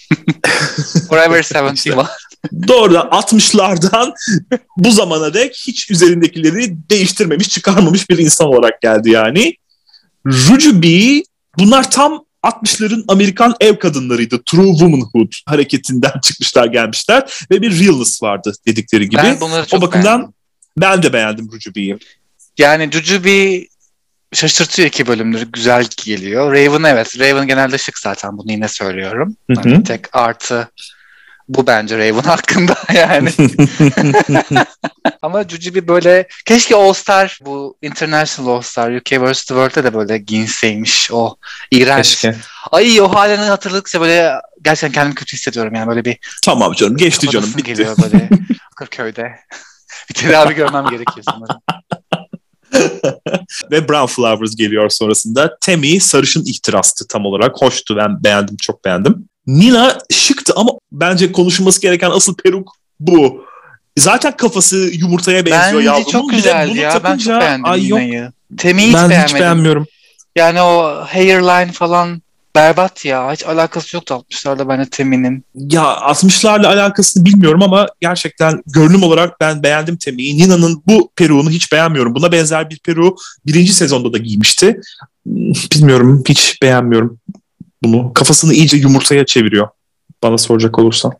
Speaker 2: Forever 71.
Speaker 1: Doğrudan 60'lardan bu zamana dek hiç üzerindekileri değiştirmemiş, çıkarmamış bir insan olarak geldi yani. Rujubi bunlar tam 60'ların Amerikan ev kadınlarıydı. True Womanhood hareketinden çıkmışlar gelmişler ve bir realness vardı dedikleri gibi.
Speaker 2: Ben bunları çok
Speaker 1: o bakımdan
Speaker 2: beğendim.
Speaker 1: ben de beğendim Rujubi'yi.
Speaker 2: Yani Jujubi şaşırtıyor iki bölümdür. Güzel geliyor. Raven evet. Raven genelde şık zaten. Bunu yine söylüyorum.
Speaker 1: Hı hı.
Speaker 2: Hani tek artı bu bence Raven hakkında yani. Ama Jujubi böyle keşke All Star bu International All Star UK vs. The World'de de böyle giyinseymiş o iğrenç.
Speaker 1: Keşke.
Speaker 2: Ay o halini hatırladıkça böyle gerçekten kendimi kötü hissediyorum yani böyle bir
Speaker 1: Tamam canım geçti canım bitti.
Speaker 2: geliyor böyle Kırköy'de. bir tedavi görmem gerekiyor sanırım.
Speaker 1: Ve Brown Flowers geliyor sonrasında. Temi sarışın ihtirastı tam olarak. Hoştu ben beğendim çok beğendim. Nina şıktı ama bence konuşulması gereken asıl peruk bu. Zaten kafası yumurtaya benziyor
Speaker 2: Bence
Speaker 1: yavrumun.
Speaker 2: çok
Speaker 1: Bir de
Speaker 2: güzeldi
Speaker 1: bunu
Speaker 2: ya. Ben
Speaker 1: takınca,
Speaker 2: çok beğendim
Speaker 1: ay yok,
Speaker 2: Nina'yı. Temi'yi hiç
Speaker 1: ben
Speaker 2: beğenmedim.
Speaker 1: hiç beğenmiyorum.
Speaker 2: Yani o hairline falan berbat ya. Hiç alakası yoktu 60'larda bence Temi'nin.
Speaker 1: Ya 60'larla alakasını bilmiyorum ama gerçekten görünüm olarak ben beğendim Temi'yi. Nina'nın bu peruğunu hiç beğenmiyorum. Buna benzer bir peruğu birinci sezonda da giymişti. Bilmiyorum hiç beğenmiyorum bunu. Kafasını iyice yumurtaya çeviriyor bana soracak olursan.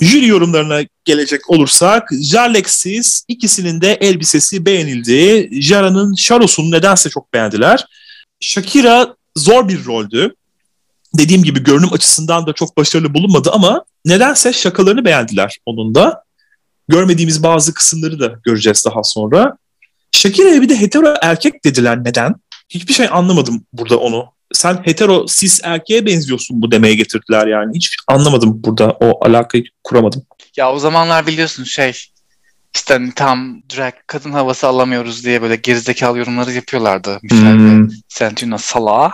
Speaker 1: Jüri yorumlarına gelecek olursak Jarlex'siz ikisinin de elbisesi beğenildi. Jara'nın şarosunu nedense çok beğendiler. Shakira zor bir roldü. Dediğim gibi görünüm açısından da çok başarılı bulunmadı ama nedense şakalarını beğendiler onun da. Görmediğimiz bazı kısımları da göreceğiz daha sonra. Shakira'ya bir de hetero erkek dediler neden? Hiçbir şey anlamadım burada onu. Sen hetero cis erkeğe benziyorsun bu demeye getirdiler yani. Hiç anlamadım burada o alakayı kuramadım.
Speaker 2: Ya o zamanlar biliyorsun şey işte hani tam drag kadın havası alamıyoruz diye böyle gerizekalı yorumları yapıyorlardı. Michelle
Speaker 1: Hmm.
Speaker 2: ve Santino salağa.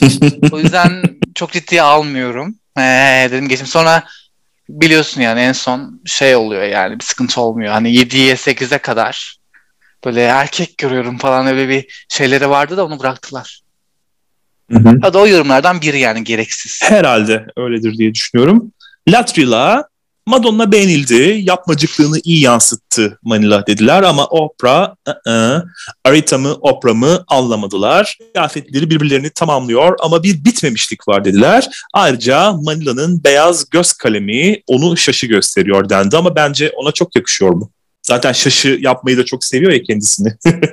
Speaker 2: O yüzden çok ciddiye almıyorum. Ee, dedim geçim. Sonra biliyorsun yani en son şey oluyor yani bir sıkıntı olmuyor. Hani 7'ye 8'e kadar böyle erkek görüyorum falan öyle bir şeyleri vardı da onu bıraktılar.
Speaker 1: Hı hı.
Speaker 2: Hadi o yorumlardan biri yani gereksiz.
Speaker 1: Herhalde öyledir diye düşünüyorum. Latrila Madonna beğenildi. Yapmacıklığını iyi yansıttı Manila dediler ama Oprah, ı-ı, Arita mı Oprah mı anlamadılar. Kıyafetleri birbirlerini tamamlıyor ama bir bitmemişlik var dediler. Ayrıca Manila'nın beyaz göz kalemi onu şaşı gösteriyor dendi ama bence ona çok yakışıyor bu. Zaten şaşı yapmayı da çok seviyor ya kendisini.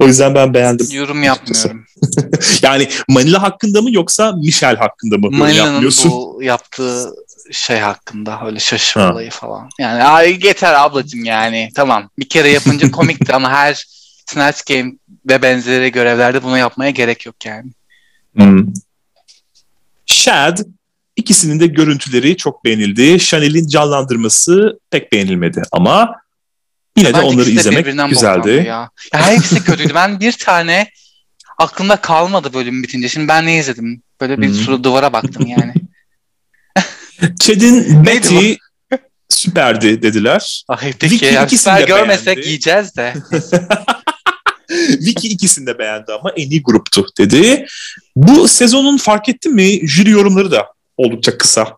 Speaker 1: O yüzden ben beğendim.
Speaker 2: Yorum yapmıyorum.
Speaker 1: yani Manila hakkında mı yoksa Michel hakkında mı
Speaker 2: Manila'nın bu yaptığı şey hakkında öyle şaşırma ha. olayı falan. Yani ay yeter ablacığım yani tamam. Bir kere yapınca komikti ama her Snatch Game ve benzeri görevlerde bunu yapmaya gerek yok yani.
Speaker 1: Hmm. Shad ikisinin de görüntüleri çok beğenildi. Chanel'in canlandırması pek beğenilmedi ama yine de onları izlemek güzeldi. Ya.
Speaker 2: ya hepsi kötüydü. ben bir tane aklımda kalmadı bölüm bitince. Şimdi ben ne izledim? Böyle bir hmm. sürü duvara baktım yani.
Speaker 1: Chad'in Betty süperdi dediler.
Speaker 2: Ay peki ya süper görmesek beğendi. yiyeceğiz de.
Speaker 1: Vicky ikisini de beğendi ama en iyi gruptu dedi. Bu sezonun fark etti mi jüri yorumları da oldukça kısa.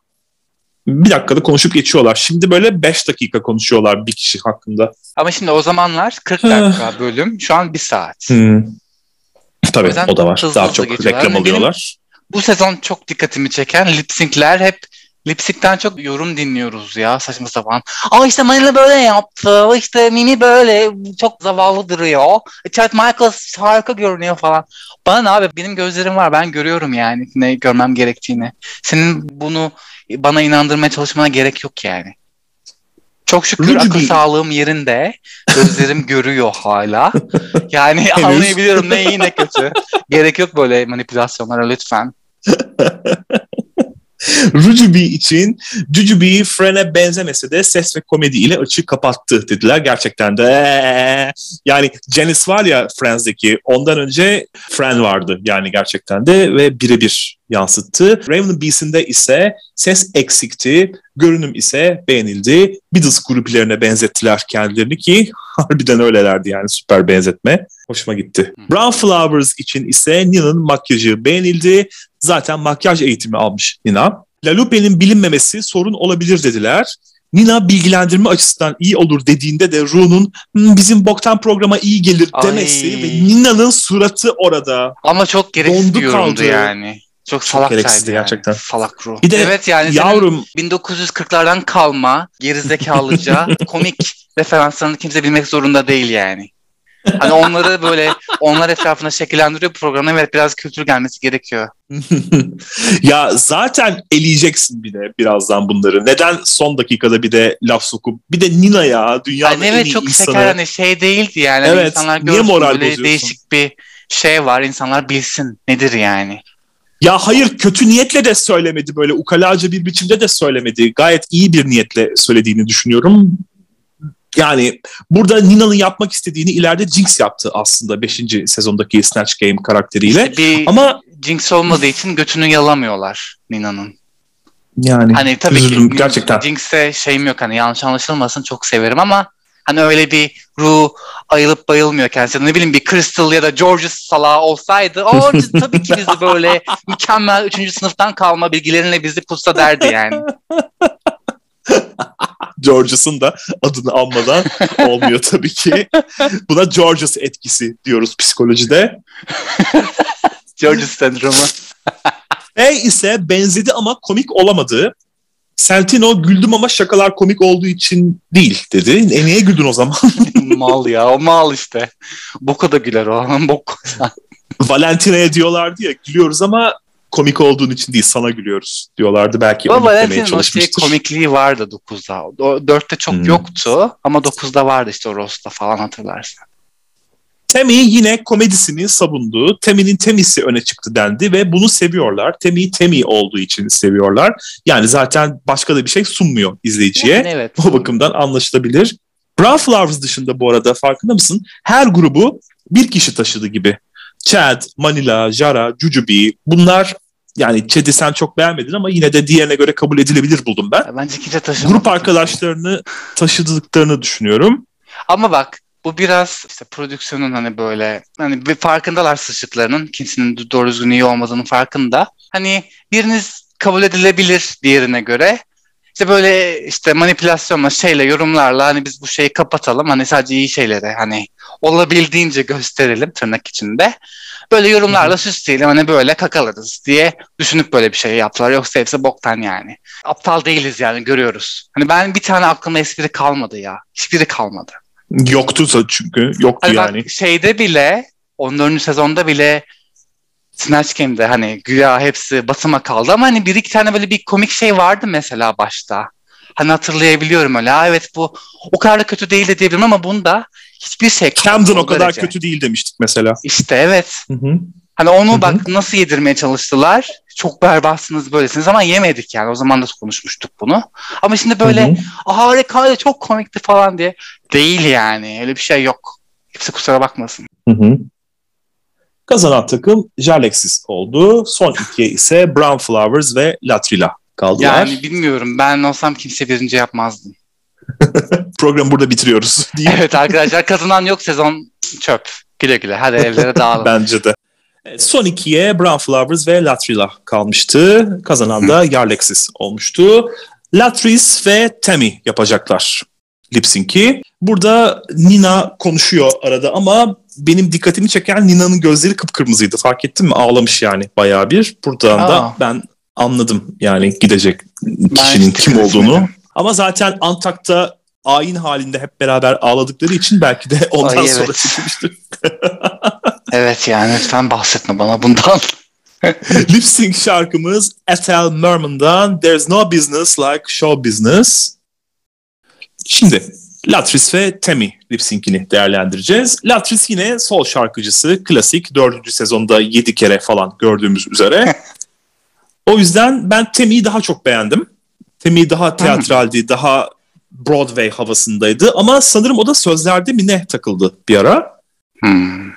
Speaker 1: Bir dakikada konuşup geçiyorlar. Şimdi böyle 5 dakika konuşuyorlar bir kişi hakkında.
Speaker 2: Ama şimdi o zamanlar 40 dakika bölüm. Şu an 1 saat. Hmm.
Speaker 1: Tabii o, o da var. Daha çok reklam alıyorlar.
Speaker 2: bu sezon çok dikkatimi çeken lip sync'ler hep Lipsik'ten çok yorum dinliyoruz ya saçma sapan. Aa işte Manila böyle yaptı. İşte Mimi böyle çok zavallı duruyor. Chad Michaels harika görünüyor falan. Bana ne abi benim gözlerim var. Ben görüyorum yani ne görmem gerektiğini. Senin bunu bana inandırmaya çalışmana gerek yok yani. Çok şükür Ruby. akıl sağlığım yerinde. Gözlerim görüyor hala. Yani anlayabiliyorum ne iyi ne kötü. Gerek yok böyle manipülasyonlara lütfen.
Speaker 1: Rujubi için Jujubi Fren'e benzemese de ses ve komedi ile açığı kapattı dediler. Gerçekten de yani Janice var ya Friends'deki ondan önce Fren vardı yani gerçekten de ve birebir yansıttı. Raven Beast'inde ise ses eksikti, görünüm ise beğenildi. Beatles gruplarına benzettiler kendilerini ki harbiden öylelerdi yani süper benzetme. Hoşuma gitti. Brown Flowers için ise Nina'nın makyajı beğenildi. Zaten makyaj eğitimi almış Nina. La Lupe'nin bilinmemesi sorun olabilir dediler. Nina bilgilendirme açısından iyi olur dediğinde de Ru'nun hmm, bizim boktan programa iyi gelir demesi Ay. ve Nina'nın suratı orada.
Speaker 2: Ama çok gereksiz bir yorumdu yani. Çok, çok gereksizdi yani. gerçekten. Salak ruh.
Speaker 1: Bir de evet yani yavrum
Speaker 2: 1940'lardan kalma gerizekalıca komik referanslarını kimse bilmek zorunda değil yani. Hani onları böyle onlar etrafında şekillendiriyor programı. Evet biraz kültür gelmesi gerekiyor.
Speaker 1: ya zaten eleyeceksin bir de birazdan bunları. Neden son dakikada bir de laf sokup bir de Nina ya dünyanın yani en iyi
Speaker 2: çok
Speaker 1: insanı.
Speaker 2: şeker hani şey değildi yani. Hani evet, insanlar niye moral böyle bozuyorsun? değişik bir şey var. İnsanlar bilsin nedir yani.
Speaker 1: Ya hayır kötü niyetle de söylemedi böyle ukalaca bir biçimde de söylemedi. Gayet iyi bir niyetle söylediğini düşünüyorum. Yani burada Nina'nın yapmak istediğini ileride Jinx yaptı aslında 5. sezondaki Snatch Game karakteriyle. İşte bir Ama
Speaker 2: Jinx olmadığı için götünü yalamıyorlar Nina'nın.
Speaker 1: Yani
Speaker 2: hani tabii üzüldüm, ki gerçekten. Jinx'e şeyim yok hani yanlış anlaşılmasın çok severim ama hani öyle bir ruh ayılıp bayılmıyor kendisi. Ne bileyim bir Crystal ya da Georges salağı olsaydı o tabii ki bizi böyle mükemmel 3. sınıftan kalma bilgilerinle bizi pusta derdi yani.
Speaker 1: Georges'ın da adını anmadan olmuyor tabii ki. Buna Georges etkisi diyoruz psikolojide.
Speaker 2: Georges sendromu.
Speaker 1: E ise benzedi ama komik olamadı. Sentino güldüm ama şakalar komik olduğu için değil dedi. E niye güldün o zaman?
Speaker 2: mal ya o mal işte. Boka da güler o. Bok.
Speaker 1: Valentina'ya diyorlardı ya gülüyoruz ama komik olduğun için değil sana gülüyoruz diyorlardı. Belki
Speaker 2: ama Valentin'in o şey komikliği vardı 9'da. O 4'te çok hmm. yoktu ama 9'da vardı işte o Rost'ta falan hatırlarsın.
Speaker 1: Temi yine komedisini savundu. Temi'nin Temi'si öne çıktı dendi ve bunu seviyorlar. Temi Temi olduğu için seviyorlar. Yani zaten başka da bir şey sunmuyor izleyiciye. Yani evet. O bakımdan anlaşılabilir. Brown Flowers dışında bu arada farkında mısın? Her grubu bir kişi taşıdı gibi. Chad, Manila, Jara, Jujubi bunlar yani Chad'i sen çok beğenmedin ama yine de diğerine göre kabul edilebilir buldum ben.
Speaker 2: Bence kimse taşımadı.
Speaker 1: Grup arkadaşlarını taşıdıklarını düşünüyorum.
Speaker 2: Ama bak bu biraz işte prodüksiyonun hani böyle hani bir farkındalar sıçtıklarının kimsenin doğru düzgün iyi olmadığının farkında. Hani biriniz kabul edilebilir diğerine göre. İşte böyle işte manipülasyonla şeyle yorumlarla hani biz bu şeyi kapatalım hani sadece iyi şeyleri hani olabildiğince gösterelim tırnak içinde. Böyle yorumlarla süsleyelim hani böyle kakalarız diye düşünüp böyle bir şey yaptılar. Yoksa hepsi boktan yani. Aptal değiliz yani görüyoruz. Hani ben bir tane aklıma espri kalmadı ya. Hiçbiri kalmadı.
Speaker 1: Yoktu çünkü. Yoktu hani yani. Bak,
Speaker 2: şeyde bile 14. sezonda bile Snatch Game'de hani güya hepsi basıma kaldı ama hani bir iki tane böyle bir komik şey vardı mesela başta. Hani hatırlayabiliyorum öyle. Ha, evet bu o kadar da kötü değil de diyebilirim ama bunda hiçbir şey
Speaker 1: Camden o kadar derece. kötü değil demiştik mesela.
Speaker 2: İşte evet. Hı hı. Hani onu Hı-hı. bak nasıl yedirmeye çalıştılar. Çok berbatsınız böylesiniz ama yemedik yani. O zaman da konuşmuştuk bunu. Ama şimdi böyle Hı-hı. harika çok komikti falan diye. Değil yani. Öyle bir şey yok. Hepsi kusura bakmasın. Hı-hı.
Speaker 1: Kazanan takım Jalexis oldu. Son ikiye ise Brown Flowers ve Latrila kaldılar.
Speaker 2: Yani bilmiyorum. Ben olsam kimse birinci yapmazdım.
Speaker 1: Programı burada bitiriyoruz.
Speaker 2: evet arkadaşlar kazanan yok sezon çöp. Güle güle hadi evlere dağılın.
Speaker 1: Bence de. Son ikiye Brown Flowers ve Latrila kalmıştı. Kazanan da Yarlexis olmuştu. Latris ve Tammy yapacaklar lip sync'i. Burada Nina konuşuyor arada ama benim dikkatimi çeken Nina'nın gözleri kıpkırmızıydı. Fark ettin mi? Ağlamış yani bayağı bir. Buradan Aa. da ben anladım yani gidecek kişinin kim olduğunu. Ama zaten Antak'ta ayin halinde hep beraber ağladıkları için belki de ondan Ay, evet. sonra çıkmıştır.
Speaker 2: evet yani lütfen bahsetme bana bundan.
Speaker 1: Lip sync şarkımız Ethel Merman'dan There's No Business Like Show Business. Şimdi Latris ve Temi lip sync'ini değerlendireceğiz. Latris yine sol şarkıcısı, klasik dördüncü sezonda yedi kere falan gördüğümüz üzere. o yüzden ben Temi'yi daha çok beğendim. Temi daha teatraldi, daha Broadway havasındaydı ama sanırım o da sözlerde mi ne takıldı bir ara. Hmm.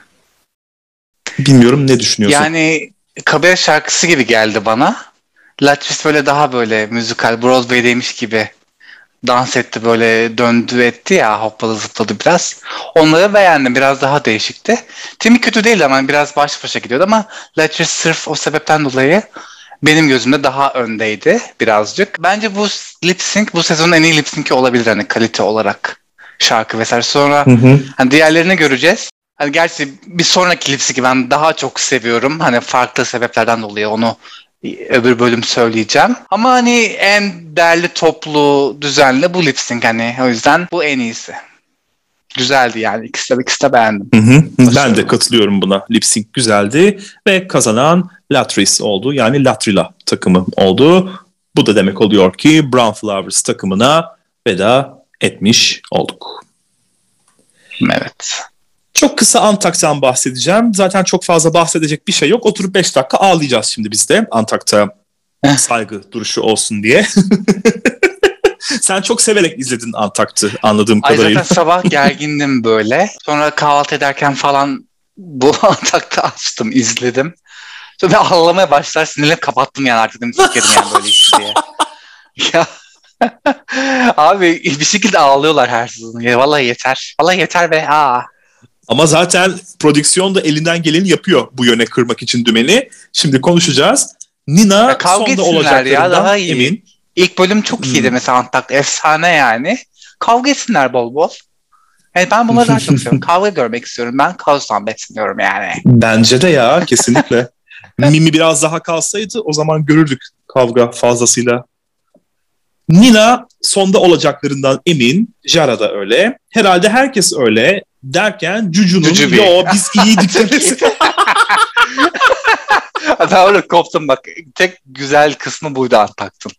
Speaker 1: Bilmiyorum ne düşünüyorsun?
Speaker 2: Yani Kabere şarkısı gibi geldi bana. Latris böyle daha böyle müzikal Broadway'deymiş gibi dans etti böyle döndü etti ya hopladı zıpladı biraz. Onları beğendim biraz daha değişikti. Timi kötü değildi ama biraz baş başa gidiyordu ama Latris sırf o sebepten dolayı benim gözümde daha öndeydi birazcık. Bence bu lip sync bu sezonun en iyi lip sync'i olabilir hani kalite olarak şarkı vesaire. Sonra hı hı. Hani diğerlerini göreceğiz. Hani gerçi bir sonraki lip sync'i ben daha çok seviyorum. Hani farklı sebeplerden dolayı onu öbür bölüm söyleyeceğim. Ama hani en değerli toplu düzenli bu lip sync hani o yüzden bu en iyisi. Güzeldi yani ikisi de, ikisi de beğendim. Hı
Speaker 1: hı. Ben de katılıyorum buna. Lip sync güzeldi ve kazanan Latris oldu. Yani Latrila takımı oldu. Bu da demek oluyor ki Brown Flowers takımına veda etmiş olduk.
Speaker 2: Evet.
Speaker 1: Çok kısa Antak'tan bahsedeceğim. Zaten çok fazla bahsedecek bir şey yok. Oturup 5 dakika ağlayacağız şimdi biz de Antak'ta saygı duruşu olsun diye. Sen çok severek izledin Antakt'ı anladığım Ay kadarıyla.
Speaker 2: Zaten sabah gergindim böyle. Sonra kahvaltı ederken falan bu Antak'ta açtım, izledim. Sonra ben ağlamaya başlar sinirle kapattım yani artık dedim sikerim yani böyle işi diye. ya Abi bir şekilde ağlıyorlar her sezon. Ya, vallahi yeter. Vallahi yeter be. Aa.
Speaker 1: Ama zaten prodüksiyon da elinden geleni yapıyor bu yöne kırmak için dümeni. Şimdi konuşacağız. Nina ya sonda olacaklarından ya, daha iyi. emin.
Speaker 2: İlk bölüm çok iyiydi hmm. mesela Antak. Efsane yani. Kavga etsinler bol bol. Yani ben bunları daha çok seviyorum. Kavga görmek istiyorum. Ben kaostan besleniyorum yani.
Speaker 1: Bence de ya kesinlikle. Mimi biraz daha kalsaydı o zaman görürdük kavga fazlasıyla. Nina sonda olacaklarından emin. Jara da öyle. Herhalde herkes öyle derken Cucu'nun Cucu yo biz iyiydik demesi.
Speaker 2: ben öyle koptum bak. Tek güzel kısmı buydu Antakt'ın.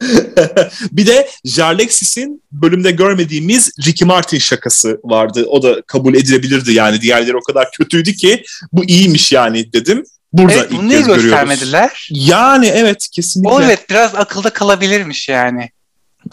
Speaker 1: bir de Jarlexis'in bölümde görmediğimiz Ricky Martin şakası vardı. O da kabul edilebilirdi yani. Diğerleri o kadar kötüydü ki bu iyiymiş yani dedim. Burada evet, ilk kez görüyoruz. göstermediler? Yani evet kesinlikle.
Speaker 2: O evet biraz akılda kalabilirmiş yani.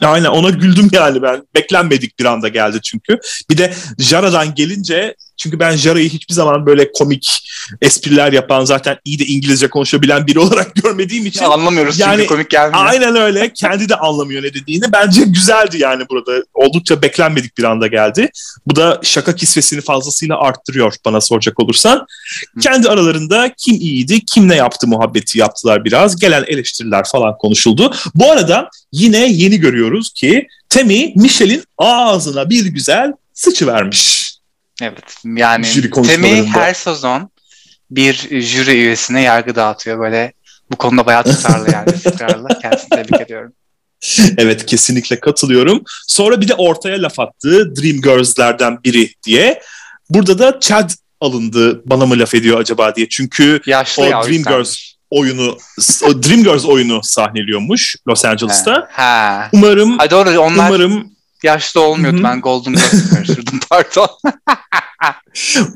Speaker 1: Aynen ona güldüm yani ben. Beklenmedik bir anda geldi çünkü. Bir de Jara'dan gelince çünkü ben Jara'yı hiçbir zaman böyle komik espriler yapan zaten iyi de İngilizce konuşabilen biri olarak görmediğim için.
Speaker 2: Ya anlamıyoruz yani, çünkü komik gelmiyor.
Speaker 1: Aynen öyle. Kendi de anlamıyor ne dediğini. Bence güzeldi yani burada. Oldukça beklenmedik bir anda geldi. Bu da şaka kisvesini fazlasıyla arttırıyor bana soracak olursan. Hı. Kendi aralarında kim iyiydi, kim ne yaptı muhabbeti yaptılar biraz. Gelen eleştiriler falan konuşuldu. Bu arada yine yeni görüyoruz ki Temi Michel'in ağzına bir güzel sıçı vermiş.
Speaker 2: Evet yani Temi her sezon bir jüri üyesine yargı dağıtıyor böyle bu konuda bayağı tutarlı yani istikrarlı. Kendisini tebrik ediyorum.
Speaker 1: evet kesinlikle katılıyorum. Sonra bir de ortaya laf attı Dream Girls'lerden biri diye. Burada da Chad alındı bana mı laf ediyor acaba diye. Çünkü Yaşlı o Dream Girls oyunu o Dream Girls oyunu sahneliyormuş Los Angeles'ta.
Speaker 2: Ha.
Speaker 1: Umarım
Speaker 2: Ay doğru onlar umarım yaşlı olmuyordu. Hı-hı. Ben Golden Girls'ı karıştırdım pardon.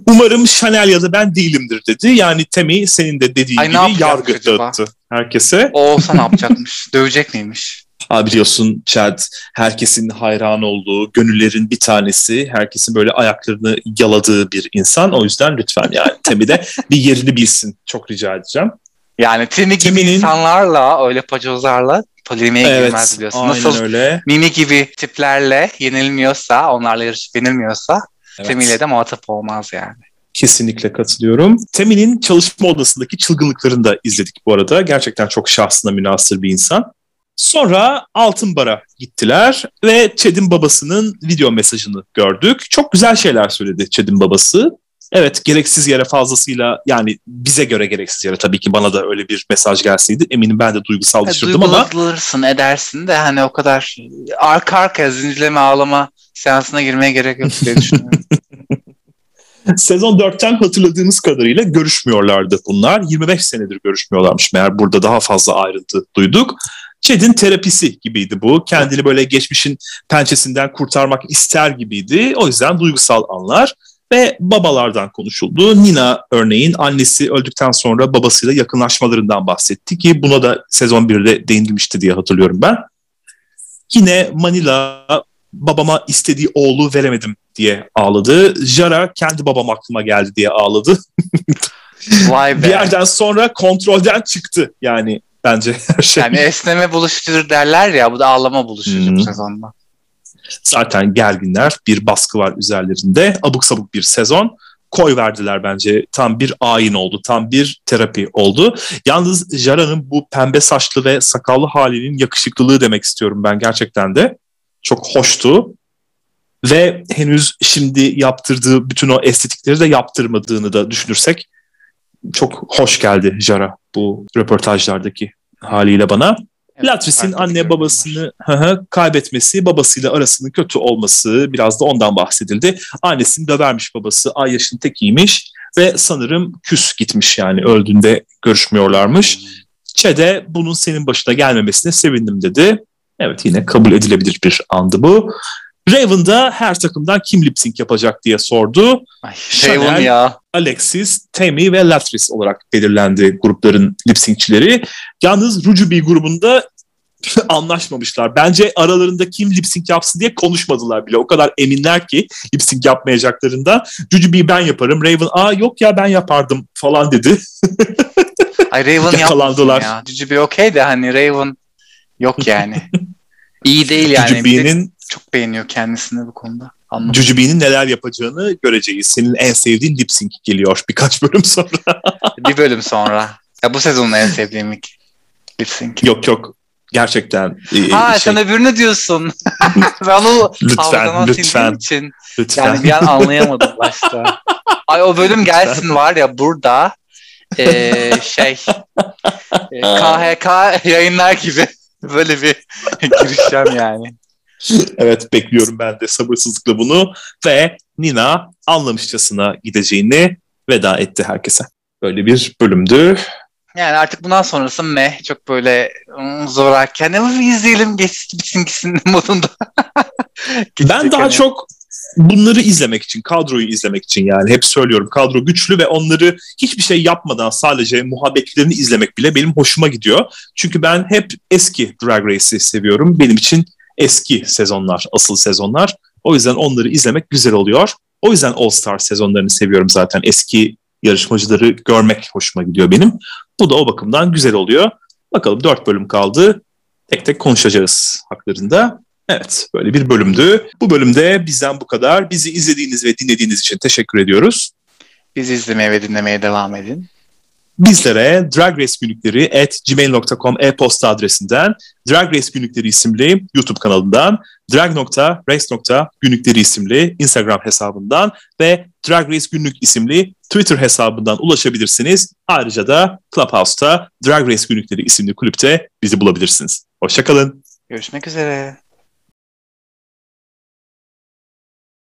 Speaker 1: umarım Chanel ya da ben değilimdir dedi. Yani Temi senin de dediğin Ay, gibi yargı dağıttı herkese.
Speaker 2: O olsa ne yapacakmış? Dövecek miymiş?
Speaker 1: Ha biliyorsun Chad herkesin hayran olduğu, gönüllerin bir tanesi, herkesin böyle ayaklarını yaladığı bir insan. O yüzden lütfen yani Temi de bir yerini bilsin. Çok rica edeceğim.
Speaker 2: Yani Temi gibi Temi'nin... insanlarla, öyle pacozlarla polemiğe evet, girmez biliyorsun. Nasıl öyle. Mimi gibi tiplerle yenilmiyorsa, onlarla yarışıp yenilmiyorsa evet. Temi'yle de muhatap olmaz yani.
Speaker 1: Kesinlikle katılıyorum. Temi'nin çalışma odasındaki çılgınlıklarını da izledik bu arada. Gerçekten çok şahsına münasır bir insan. Sonra Altın Bar'a gittiler ve Chad'in babasının video mesajını gördük. Çok güzel şeyler söyledi Chad'in babası. Evet gereksiz yere fazlasıyla yani bize göre gereksiz yere tabii ki bana da öyle bir mesaj gelseydi eminim ben de duygusal düşürdüm ama.
Speaker 2: Duygulanırsın edersin de hani o kadar arka arkaya zincirleme ağlama seansına girmeye gerek yok diye düşünüyorum.
Speaker 1: Sezon 4'ten hatırladığımız kadarıyla görüşmüyorlardı bunlar. 25 senedir görüşmüyorlarmış meğer burada daha fazla ayrıntı duyduk. Chad'in terapisi gibiydi bu. Kendini böyle geçmişin pençesinden kurtarmak ister gibiydi. O yüzden duygusal anlar ve babalardan konuşuldu. Nina örneğin annesi öldükten sonra babasıyla yakınlaşmalarından bahsetti ki buna da sezon 1'de değinilmişti diye hatırlıyorum ben. Yine Manila babama istediği oğlu veremedim diye ağladı. Jara kendi babam aklıma geldi diye ağladı. Vay be. Bir yerden sonra kontrolden çıktı yani bence her şey.
Speaker 2: Yani esneme buluşucudur derler ya bu da ağlama buluşucu hmm. bu sezonda.
Speaker 1: Zaten gerginler bir baskı var üzerlerinde. Abuk sabuk bir sezon koy verdiler bence. Tam bir ayin oldu. Tam bir terapi oldu. Yalnız Jara'nın bu pembe saçlı ve sakallı halinin yakışıklılığı demek istiyorum ben gerçekten de. Çok hoştu. Ve henüz şimdi yaptırdığı bütün o estetikleri de yaptırmadığını da düşünürsek çok hoş geldi Jara bu röportajlardaki haliyle bana. Latris'in anne babasını kaybetmesi, babasıyla arasının kötü olması biraz da ondan bahsedildi. Annesini dövermiş babası, ay yaşın tekiymiş ve sanırım küs gitmiş yani öldüğünde görüşmüyorlarmış. Çede bunun senin başına gelmemesine sevindim dedi. Evet yine kabul edilebilir bir andı bu. Raven da her takımdan kim lip sync yapacak diye sordu.
Speaker 2: Ay, Chanel, ya.
Speaker 1: Alexis, Tammy ve Latris olarak belirlendi grupların lip syncçileri. Yalnız Rujubi grubunda anlaşmamışlar. Bence aralarında kim lip sync yapsın diye konuşmadılar bile. O kadar eminler ki lip sync yapmayacaklarında. Jujubee'yi ben yaparım. Raven aa yok ya ben yapardım falan dedi.
Speaker 2: Ay Raven Yakalandılar. ya. Jujubee okey de hani Raven yok yani. İyi değil yani.
Speaker 1: Jujubee'nin
Speaker 2: çok beğeniyor kendisini bu konuda.
Speaker 1: Jujubee'nin neler yapacağını göreceğiz. Senin en sevdiğin lip sync geliyor birkaç bölüm sonra.
Speaker 2: bir bölüm sonra. Ya bu sezonun en sevdiğim lip sync.
Speaker 1: Yok yok. Gerçekten.
Speaker 2: E, ha şey... sen öbürünü diyorsun. ben onu lütfen, lütfen, için. Lütfen. Yani bir an anlayamadım başta. Ay o bölüm gelsin var ya burada e, şey e, KHK yayınlar gibi böyle bir girişeceğim yani
Speaker 1: evet bekliyorum ben de sabırsızlıkla bunu ve Nina anlamışçasına gideceğini veda etti herkese. Böyle bir bölümdü.
Speaker 2: Yani artık bundan sonrası meh çok böyle ıı, zorarken ama izleyelim geçsin bitsin gitsin modunda.
Speaker 1: ben daha hani. çok bunları izlemek için, kadroyu izlemek için yani hep söylüyorum kadro güçlü ve onları hiçbir şey yapmadan sadece muhabbetlerini izlemek bile benim hoşuma gidiyor. Çünkü ben hep eski Drag Race'i seviyorum. Benim için eski sezonlar, asıl sezonlar. O yüzden onları izlemek güzel oluyor. O yüzden All Star sezonlarını seviyorum zaten. Eski yarışmacıları görmek hoşuma gidiyor benim. Bu da o bakımdan güzel oluyor. Bakalım dört bölüm kaldı. Tek tek konuşacağız haklarında. Evet böyle bir bölümdü. Bu bölümde bizden bu kadar. Bizi izlediğiniz ve dinlediğiniz için teşekkür ediyoruz.
Speaker 2: Bizi izlemeye ve dinlemeye devam edin.
Speaker 1: Bizlere Drag Race Günlükleri at gmail.com e-posta adresinden, Drag Race Günlükleri isimli YouTube kanalından, drag.race.günlükleri isimli Instagram hesabından ve Drag Race Günlük isimli Twitter hesabından ulaşabilirsiniz. Ayrıca da Clubhouse'ta Drag Race Günlükleri isimli kulüpte bizi bulabilirsiniz. Hoşçakalın.
Speaker 2: Görüşmek üzere.